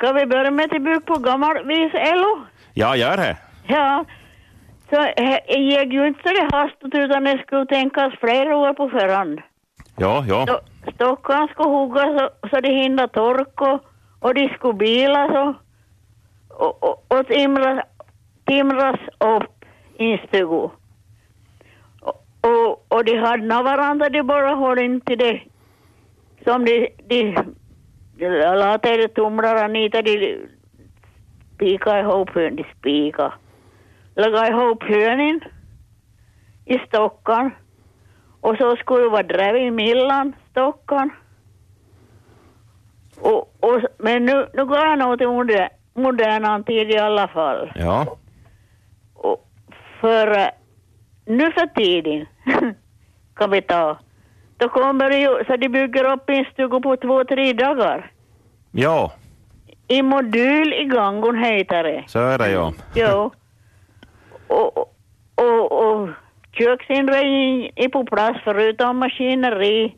Ska vi börja med bygga på gammal vis Elo? Ja, gör det. Ja. Så det gick ju inte så det hastigt utan det skulle tänkas flera år på förhand. Ja, ja. Sto- Stockarna skulle huggas så, så de hinner torka och, och de skulle bilas och, och, och, och timras, timras upp i en stuga. Och, och, och de hade varandra, de bara höll inte det som de, de, de lade tumlarna nita, de spikade ihop hön. Lagade ihop hönen i stockan och så skulle det vara drev i millan, stockan. Och, och, men nu, nu går nog till moder, moderna tid i alla fall. Ja. Och för nu för tiden kan vi ta. Då kommer det ju, så de bygger upp en stuga på två, tre dagar. Ja, I modul i gången heter det. så är det ja. Jo. Och, och, och, och köksinredning är på plats förutom maskineri.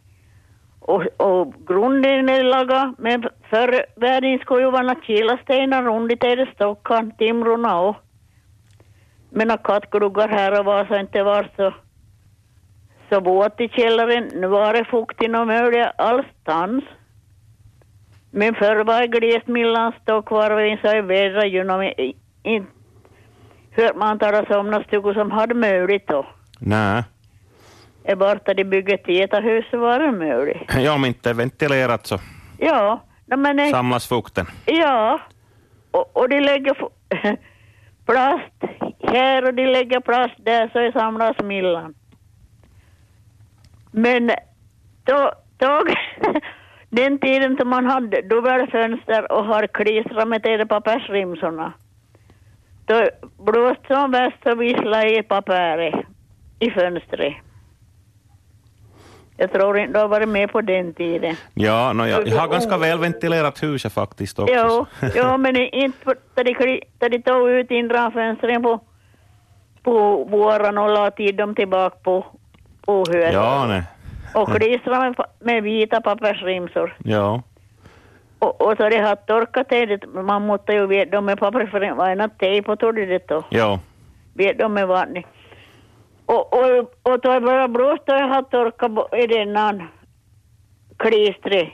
Och, och grunden är lagad. Men förr världen skulle ju vara kilastenar runt i det stockan, timrorna och. Mina kattgluggar här och var så inte var så så våt i källaren. Nu var det fuktigt och möjligt allstans. Men förr var det glest mellan stock var och en så är vädra genom i- inte hört man talas om några stugor som hade möjligt då. Nej. Är borta de bygger täta så var det möjligt. Ja, om inte ventilerat så Ja, men samlas fukten. ja. Och, och de lägger plast här och de lägger plast där så det samlas millan. Men då, då den tiden som man hade dubbelfönster och har klistrat med de pappersrimsorna. Då blåste som värst så visslade i papperet i fönstret. Jag tror inte du har varit med på den tiden. Ja, no, jag, jag har ganska väl ventilerat huset faktiskt också. Jo, jo men inte då de, de tog ut inre fönstren på, på våren och la tid dem tillbaka på, hösten. Ja, nej. Och med, pa- med vita pappersrimsor. Ja. Och, och så de har torkat det, man måste ju veta med pappersrim, vad är något tejp och tog det då. Ja. Vet dem med vattnet. Och, och, och då jag bara blåst och jag har torkat i denna klistret.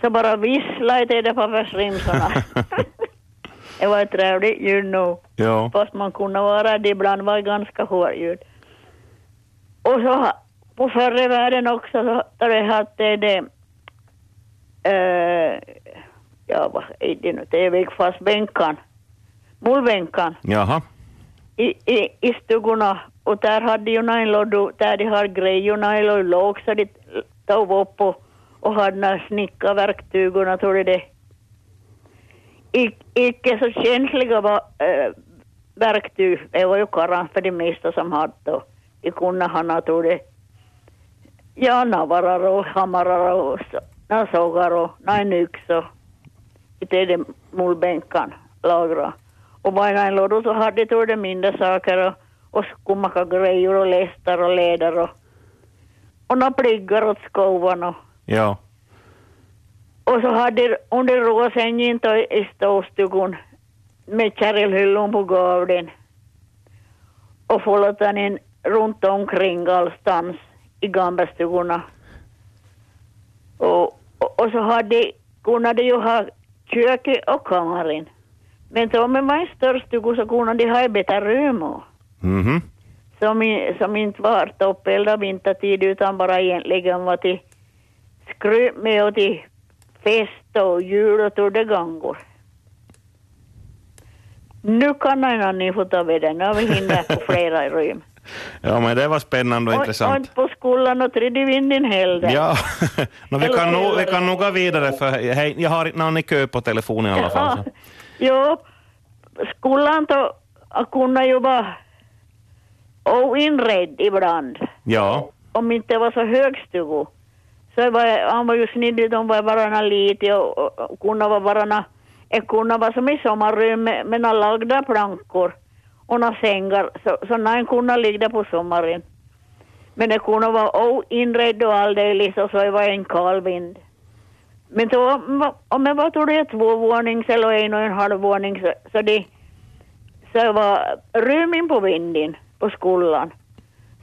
Så bara visslade det där pappersrimsorna. det var ett trevligt ljud nog. Ja. Fast man kunde vara det ibland var det ganska hårt ljud. Och så på förra världen också så har det haft det, eh, ja vad är det nu, det är väl fast bänkan, mullbänkan Jaha. i, i, i stugorna och där hade ju nailoddu, där de har grejorna eller låg så de tog upp och, och hade några snickarverktygen tror jag det. I, icke så känsliga va, äh, verktyg, det var ju karran för det mesta som hade då. De kunde ha några, tror det, ja navarar och hammarar och så- några sågar och några nyx och i det mullbänkan lagra. Och bara en låda så hade de det mindre saker och, och skumma grejer och lästar och leder och, och några pliggar åt skovan och, Ja. och så hade de under råsängen då i ståstugan med kärlhyllon på gaveln och fållat in runt omkring allstans i gammelstugorna. Och, och, och så hade, kunde de ju ha köket och kammaren. Men om det var en större stuga så kunde de ha ett bättre rum Mhm. som, i, som inte var toppeldad vintertid utan bara egentligen var till skryt med och till fest och jul och gångor. Nu kan en annan få ta vid den. Nu har vi hinner på flera rum. Ja, men det var spännande och, Och, och intressant. inte på skolan och tredje vinden heller. Ja, no, vi, kan nog, vi kan nog gå vidare för hej, jag har inte någon i kö på telefonen i alla fall. Så. Jo, skolan då kunde ju vara oinredd ibland. Ja, Om inte det var så högstugo. Så var, han var ju sniddig, de var bara nå lite och, och, och kunde vara det kunde vara som i sommarrum med, med några lagda plankor och några sängar. Så, så nej kunde ligga på sommaren. Men det kunde vara oinredd och alldeles och så var det en kall vind. Men då, om jag var tror det tvåvånings eller en och en halv våning så, så det så var rymning på vinden på skolan.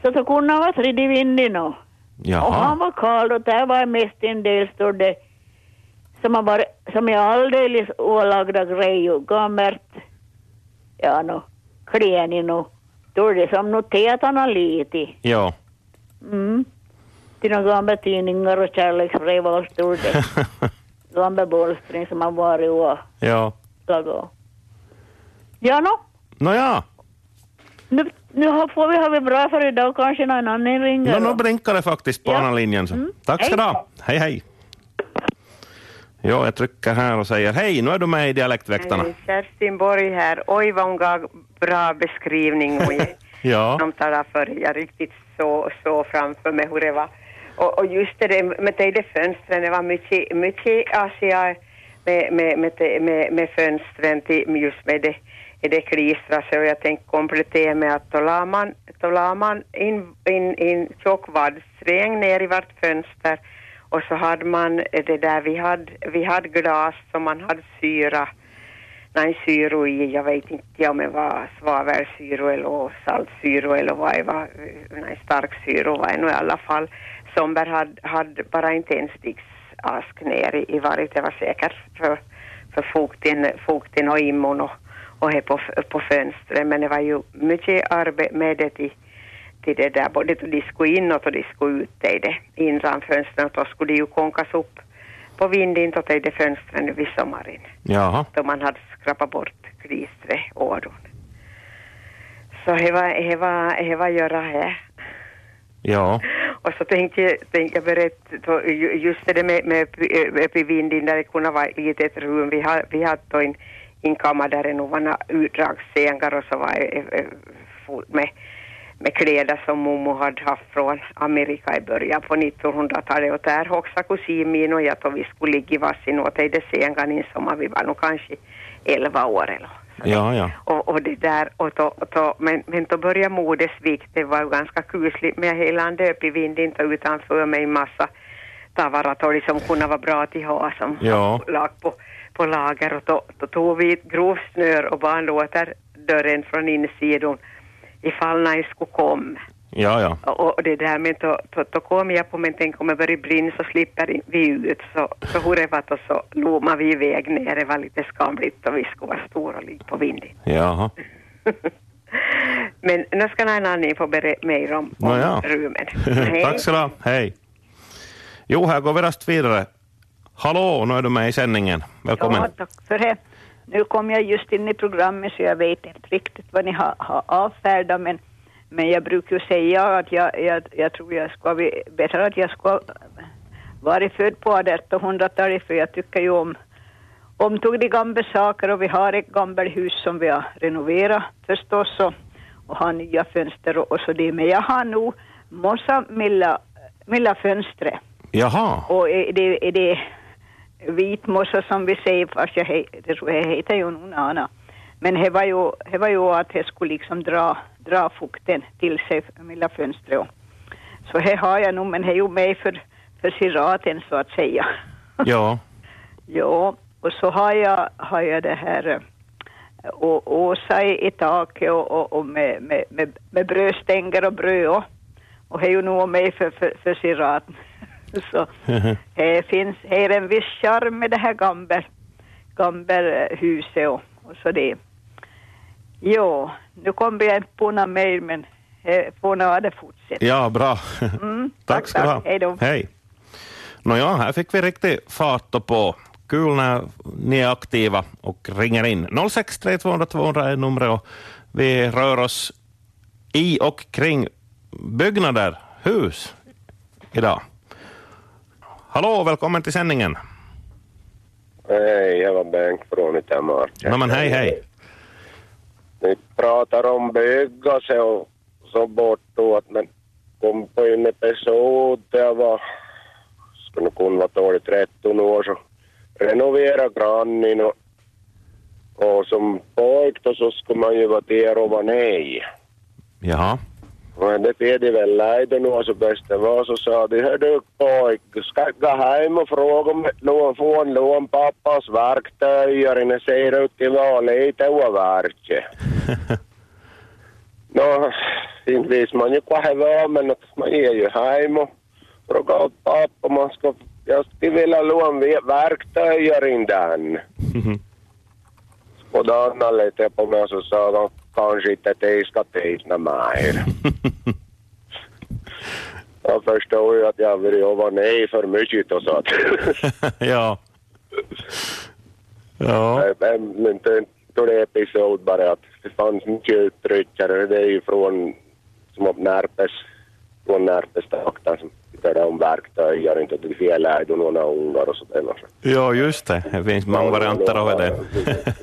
Så då kunde han vara tredje vinden och, och han var kall och där var mest en del stod det som, har varit, som är alldeles ålagda grejer, gammalt, ja no, no. Är det som han har lidit. Ja. Mm. Gamla tidningar och kärleksbrev och allt stod det. Gamla bollstring som har varit och ja. Ja no, Nåja, nu, nu får vi ha det bra för idag, kanske någon annan ringer. no, nu blinkar det faktiskt på Ja. andra linjen. Så. Mm. Tack ska du ha. Hej, hej. Ja, jag trycker här och säger hej, nu är du med i Dialektväktarna. Hej, Kerstin Borg här. Oj, vad hon gav bra beskrivning. Och jag, Ja. de talar för jag riktigt så, så framför mig hur det var. Och, och just det med det, det fönstren, det var mycket, mycket Asia med, med, med, med, med fönstren till, just med det, det klistrar sig och jag tänkte komplettera med att då la man, då la man in, in, in tjock vaddsträng ner i vart fönster och så hade man det där, vi hade, vi hade glas som man hade syra. Nej, syro i, jag vet inte om det var svavelsyro eller saltsyro eller vad det var, nej, starksyro var det nog i alla fall. Somber hade, hade bara en tändsticksask ner i, i varje, det var säkert för, för fukten, fukten och immun och, och här på, på fönstret, men det var ju mycket arbete med det till, till det där, både då de skulle inåt och de skulle ut i det innan fönstren, och då skulle de ju konkas upp på vinden och till det fönstren vid sommaren Jaha. då man hade skrapat bort klistret ådon. Så det var, det var, det var göra här. Ja. Och så tänkte jag, tänkte jag berätta, just det med, med i vinden där det kunde vara ett litet rum. Vi, har, vi hade då en, en kammare där det nog var några utdragssängar och så var det eh, fullt med, med kläder som mormor hade haft från Amerika i början på 1900-talet och där också kusin min och jag då vi skulle ligga i varsin åt i det sängan i sommar. Vi var nog kanske 11 år eller. Ja, ja. Och, och det där, och då, och då, men, men då började modesvik, det var ju ganska kusligt med hela döp i vinden och utanför mig en massa tavaratorg som kunde vara bra att ha som Ja. lag på, på lager och då, då tog vi ett grovt snör och bara låter dörren från insidan ifall någon skulle komma. Ja, ja. Och, och det där men då, då, då kom jag på men tänk om jag börjar brinna så slipper vi ut så, så hur det var då så lommade vi iväg ner, det var lite skamligt och vi skulle vara stora och ligga på vinden. Jaha. Men nu ska någon annan få berätta mer om, om Nåja. rummen. Tack ska du. Hej. Jo, här går vi raskt vidare. Hallå, nu är du med i sändningen. Välkommen. Ja, tack för det. Nu kom jag just in i programmet så jag vet inte riktigt vad ni har, har avfärdat men, men jag brukar ju säga att jag, jag, jag tror jag ska bli bättre att jag ska vara född på 1800-talet för jag tycker ju om om tog de gamla saker och vi har ett gammalt hus som vi har renoverat förstås och, och har nya fönster och, och så det. Men jag har nog massa milla, milla fönster Jaha. och det, det vitmossa som vi säger, fast jag, he- det tror jag heter ju någon annan. Men det var ju, det var ju att det skulle liksom dra, dra fukten till sig, fönster. och- Så det har jag nog, men det är ju mig för, för siraten så att säga. Ja. ja, och så har jag, har jag det här eh, å- åsa i, i taket och, och, och med, med, med, med brödstänger och bröd och, och det är ju nog mig för, för, för siraten. Så det finns, det är en viss charm med det här gamla, gamla eh, huset och, och så det. Jo, nu kommer jag inte på något mer men det får nog det fortsätta. Ja, bra. Mm, tack ska du ha. Hej då. Hej. Nåja, här fick vi riktigt fart på. Kul när ni är aktiva och ringer in. 063 200 200 är numret och vi rör oss i och kring byggnader, hus, idag. Hallå, välkommen till sändningen. Hej, jag var Bengt från Itämark. No, men hej, hej. Ni pratar om bygga sig och så bort då att man kom på en episod där jag var, skulle kunna vara dåligt 13 år så renovera grannen och, och som pojk då så skulle man ju vara där och vara nej. Jaha. Men det fick de väl lägga nu så bäst det var så sa de, hör du pojk, ska gå hem och fråga om lån, få en lån pappas verktöjer innan ser ut till vara lite ovärt. Nå, inte visste man ju vad det var men att man är ju hem och frågar åt pappa man ska, jag skulle vilja låna verktöjer in den. Och då han lite på mig så sa de inte jag ska teckna mer. Jag förstår ju att jag vill jobba nej för mycket och så. ja. Ja. Men tog det episod bara att det fanns mycket uttryckare. Det är ju från som närpes, från närpestakten som hittade om verktöjer, inte till felärd och några ungar och sådär. Ja, just det. Det finns många varianter av det.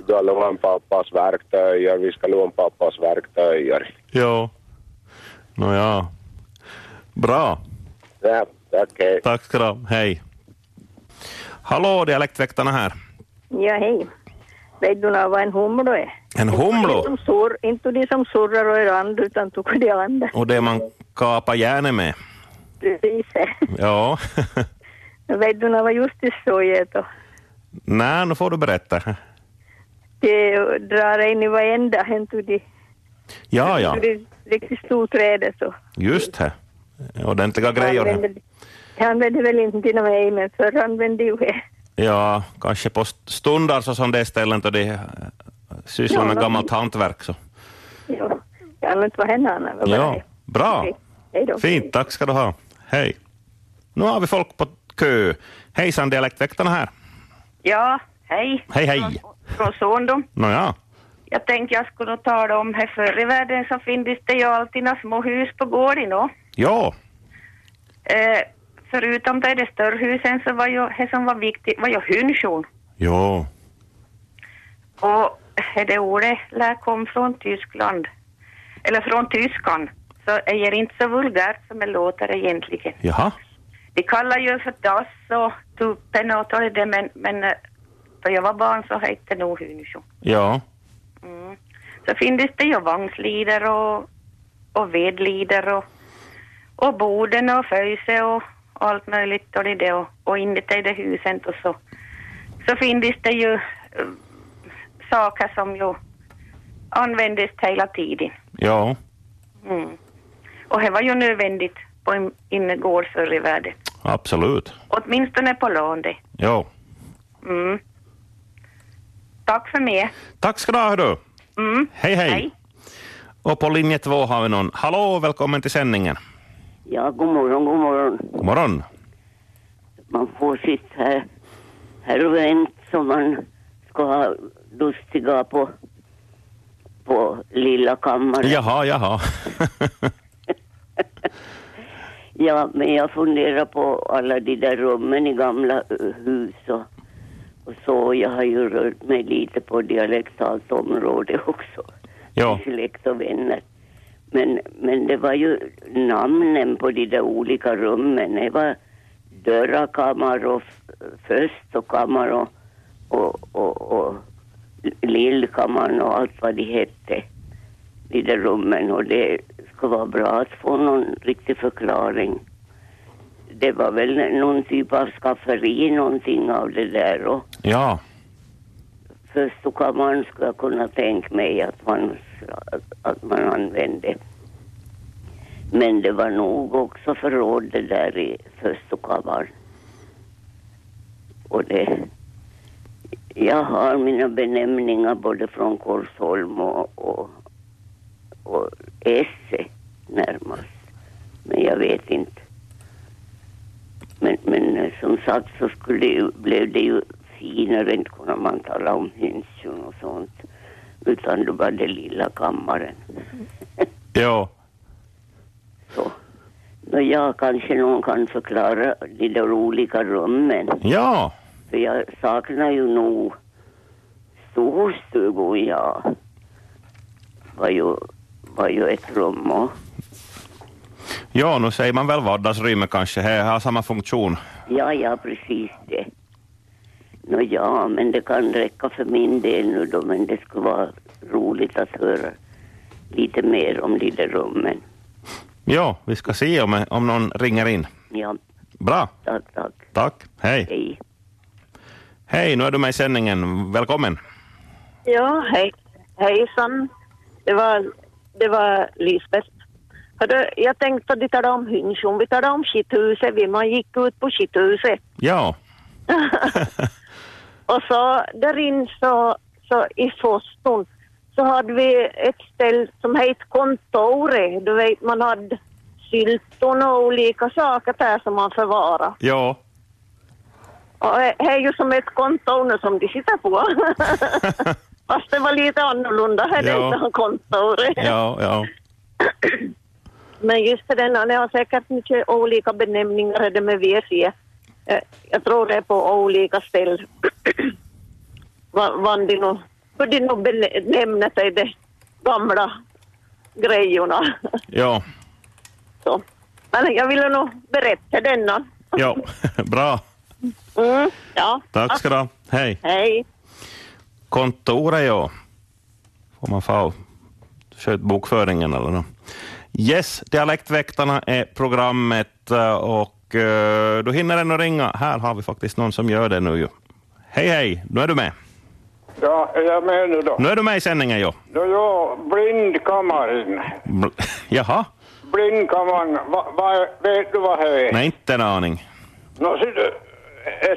Du har lånat pappas verktöjer, vi ska låna pappas verktöjer. Ja. Nåja. Bra. Ja, tack. Hej. Tack ska du ha. Hej. Hallå, Dialektväktarna här. Ja, hej. Vet du vad en humlo är? En Inte humlo? inte de som surrar och är and, utan tog de andra. Och det man kapar järnet med. Precis. Ja. Vet du vad justis så är då? Nej, nu får du berätta. De drar in i varenda, hen tog de, Ja, ja. tog de riktigt stort träd så. Just det. Ordentliga grejer. Använde- Jag använde väl inte till mig, men förr använde ju det. Ja, kanske på st- stunder så som det är ställen då de sysslar Ja, med gammalt hantverk. Så. Ja, jag använde inte vad henne vad Ja, det är. bra. Hej då. Fint, tack ska du ha. Hej. Nu har vi folk på kö. Hejsan, Dialektväktarna här. Ja, hej. Hej, hej. Från Sondom. Nåja, Jag tänkte jag skulle tala om här förr i världen så finns det ju alltid några små hus på gården då. ja, Eh, förutom det, de större husen så var ju det som var viktigt var ju hynsion. ja, Och det ordet lär kom från Tyskland. Eller från tyskan. Så är det inte så vulgärt som det låter egentligen. jaha, De kallar ju för dass och tuppen och det men, men eh, då jag var barn så hette det nog hynsion. ja, Mm. Så finns det ju vagnslider och, och vedlider och, och boden och föjse och allt möjligt och det där och, och inuti det huset och så, så finns det ju eh, saker som ju användes hela tiden. ja, Mm. Och det var ju nödvändigt på en innergård förr i världen. absolut. Åtminstone på landet. Ja. Mm. Tack för mig. Tack ska du ha, du. Mm. Hej, hej. Hej. Och på linje två har vi någon. Hallå, välkommen till sändningen. Ja, god morgon, god morgon. God morgon. Man får sitta här, här och vänta som man ska ha lustiga på, på lilla kammaren. Jaha, jaha. Ja, men jag funderar på alla de där rummen i gamla hus och, och så. Jag har ju rört mig lite på dialektalt område också. ja, Släkt och vänner. Men, men det var ju namnen på de där olika rummen. Det var dörrakammare och f- föstokammare och, och, och, och lillkammaren och allt vad de hette. De där rummen och det skulle vara bra att få någon riktig förklaring. Det var väl någon typ av skafferi, någonting av det där och ja, föstokammaren skulle jag kunna tänka mig att man, att, man använde. Men det var nog också förråd det där i föstokammaren. Och det... Jag har mina benämningar både från Korsholm och, och, och Esse närmast. Men jag vet inte. Men, men eh, som sagt så skulle det ju, blev det ju finare, inte kunde man tala om hynsion och sånt. Utan det var det lilla kammaren. ja, Så. Nå, ja, kanske någon kan förklara de där olika rummen. ja, För jag saknar ju nog storstugor, ja. Var ju, var ju ett rum och ja, nu säger man väl vardagsrymmet kanske. Det har samma funktion. Ja, ja, precis det. Nå ja, men det kan räcka för min del nu då, men det skulle vara roligt att höra lite mer om de där rummen. Ja, vi ska se om, om någon ringer in. Ja, Bra, tack, tack. tack. Hej. Hej. Hej, nu är du med i sändningen. Välkommen. Ja, hej. Hejsan. Det var, det var Lisbeth. Hördu, jag tänkte att du talade om Hynsjön. Vi talade om skithuset. Vi man gick ut på skithuset. Ja, Och så där in så, så i Foston så hade vi ett ställe som hette kontoret. Du vet, man hade sylton och olika saker där som man förvarar. ja, Och det är ju som ett kontor nu som de sitter på. Fast det var lite annorlunda här Ja. detta kontoret. ja, ja. Men just det, den, det har säkert mycket olika benämningar det med VC. Eh, Jag tror det är på olika ställen. vad, de nu, hur de nu benämner sig de gamla grejerna. ja. Så. Men jag ville nog berätta denna. ja. Bra. Mm, ja. Tack ska du ha. Hej. Hej. Kontoret, ja. Får man få sköt bokföringen eller något. Yes, Dialektväktarna är programmet eh, och eh, du hinner ännu ringa. Här har vi faktiskt någon som gör det nu ju. Hej, hej, nu är du med. Ja, är jag med nu då? Nu är du med i sändningen, ja. Då ja, blindkammaren. Bl- Jaha, Blindkammaren, va, va, vet du vad det är? nej inte en aning. Nå, det- ett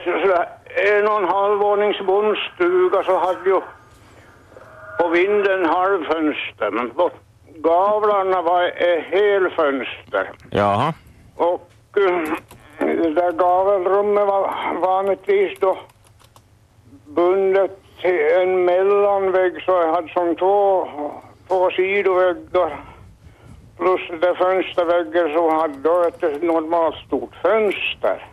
sådär en och en halv vånings bondstuga så hade ju på vinden halvfönster, men på gavlarna var ett helfönster. Jaha, Och det där gavelrummet var vanligtvis då bundet till en mellanvägg så jag hade som två, två sidoväggar plus det fönsterväggen så hade då ett normalt stort fönster.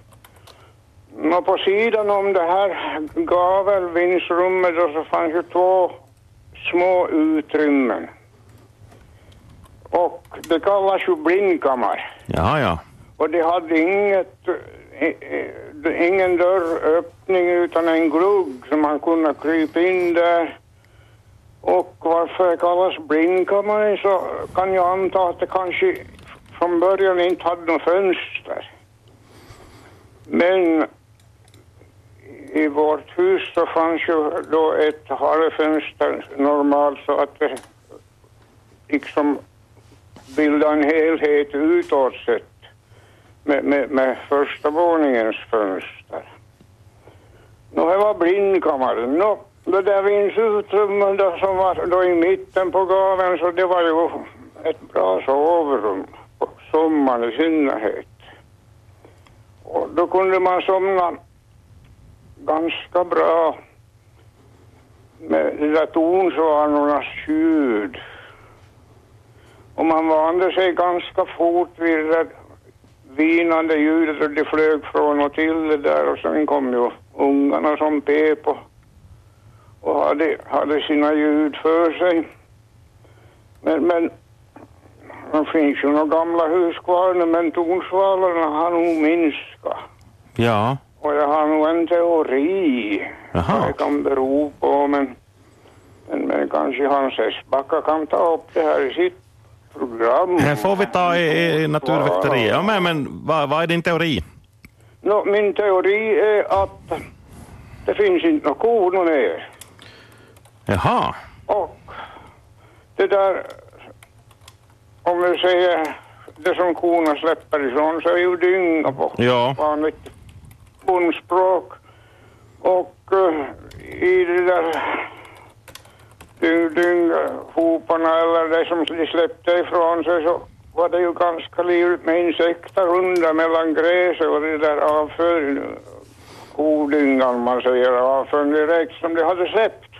Och på sidan om det här gavelvindsrummet då så fanns ju två små utrymmen. Och det kallas ju blindkammare. jaha, ja. Och de hade inget, ingen dörröppning utan en glugg så man kunde krypa in där. Och varför det kallas blindkammare så kan jag anta att det kanske från början inte hade något fönster. Men i vårt hus så fanns ju då ett halvfönster normalt så att det liksom bildade en helhet utåt sett med, med, med första våningens fönster. Nå, det var blindkammaren. Nå, det där vindsutrymmet då, som var då i mitten på gaveln så det var ju ett bra sovrum på sommaren i synnerhet. Och då kunde man somna ganska bra med de där tonsvanornas ljud. Och man vande sig ganska fort vid det där vinande ljudet och de flög från och till det där och sen kom ju ungarna som pep och, och hade, hade sina ljud för sig. Men, men det finns ju några gamla hus kvar nu men tonsvalorna har nog minskat. Ja, och jag har nog en teori Jaha. vad det kan bero på men, men, men kanske Hans Esbacka kan ta upp det här i sitt program. det får vi ta i, i naturväkteriet. Ja, men, men vad, vad är din teori? Nå, min teori är att det finns inte några kor mer. Jaha, Och det där, om vi säger det som korna släpper ifrån så är ju dynga på Ja. vanligt bondspråk. Och eh, i de där dyng, dynghoparna eller det som de släppte ifrån sig så var det ju ganska livligt med insekter under mellan gräset och det där avföring, kodyngan man säger, avföring direkt som de hade släppt.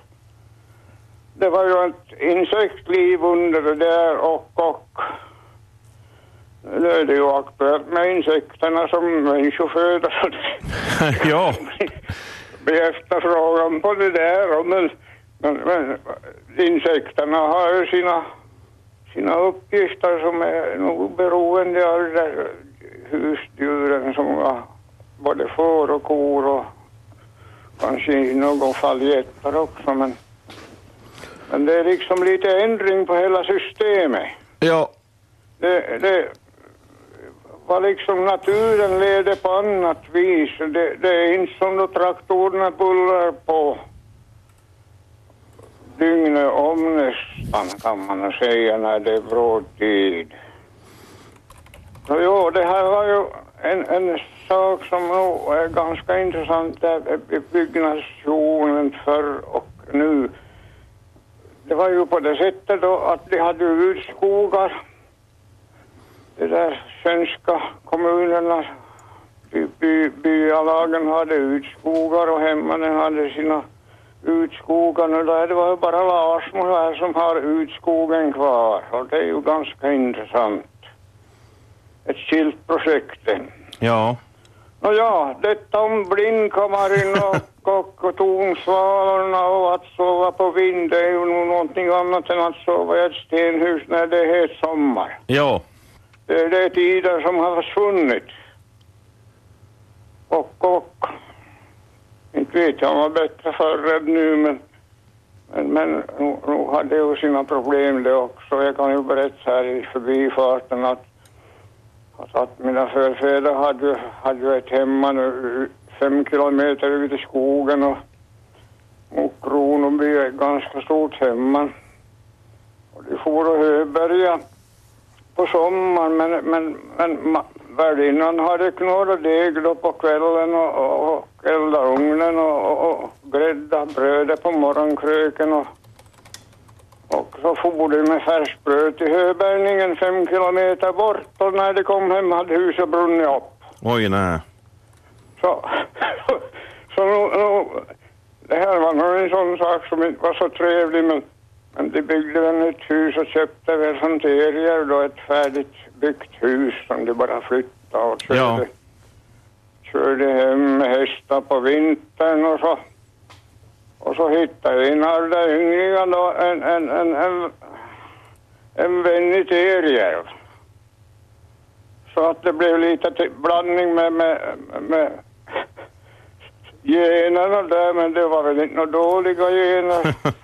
Det var ju ett insektliv under det där och, och nu är det ju aktuellt med insekterna som människoföda. det- ja, blir efterfrågan på det där. Men, men, men insekterna har ju sina, sina uppgifter som är nog beroende av de där husdjuren som var både får och kor och kanske i någon fall getter också. Men, men det är liksom lite ändring på hela systemet. ja, Det, det, var liksom naturen leder på annat vis. Det, det är inte som då traktorerna bullrar på dygnet om nästan kan man säga när det är brådtid. Så jo, det här var ju en, en sak som nog är ganska intressant där i byggnationen förr och nu. Det var ju på det sättet då att de hade utskogar. De där svenska kommunerna, by, by, byalagen hade utskogar och hemmanen hade sina utskogar. Nu där det var ju bara Larsmo här som har utskogen kvar och det är ju ganska intressant. Ett skilt projekt. Ja. Nåja, detta om blindkammaren och, och, och tonsvalorna och att sova på vind det är ju någonting annat än att sova i ett stenhus när det är sommar. Ja. Det är tider som har försvunnit. Och, och inte vet jag om det var bättre förr än nu men, men, men nog, nu hade ju sina problem det också. Jag kan ju berätta här i förbifarten att att, att mina förfäder hade, hade ju ett hemma nu fem kilometer ut i skogen och, och Kronoby är ett ganska stort hemma. Och de for och höberga på sommaren men, men, men värdinnan hade knorrat deg då på kvällen och, och, och eldat ugnen och, och, och grädda brödet på morgonkröken och och så for de med färskbröd till höbärgningen fem kilometer bort och när de kom hem hade huset brunnit upp. Oj, nej. Så, så nu, nu, det här var nog en sån sak som inte var så trevlig men, men de byggde väl ett hus och köpte väl från Terrier då ett färdigt byggt hus som de bara flyttade och körde, Ja. körde hem med hästar på vintern och så. Och så hittade de ynglingarna då en, en, en, en, en vän i Terrier. Så att det blev lite blandning med, med, med generna där, men det var väl inte några dåliga gener.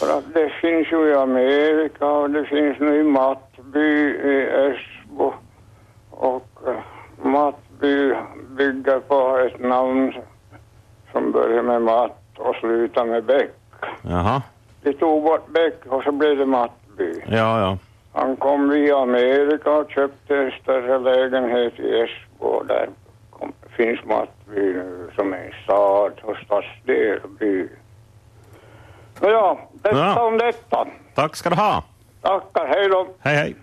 För att det finns ju i Amerika och det finns nu i Mattby i Esbo. Och uh, Mattby bygger på ett namn som börjar med Matt och slutar med Bäck. Jaha. De tog bort Bäck och så blev det Mattby. Ja, ja. Han kom via Amerika och köpte en större lägenhet i Esbo där kom, finns Mattby nu som en stad och stadsdel och by. Nåja, detta Ja. om detta. Tack ska du ha. Tackar, hej då. Hej, hej.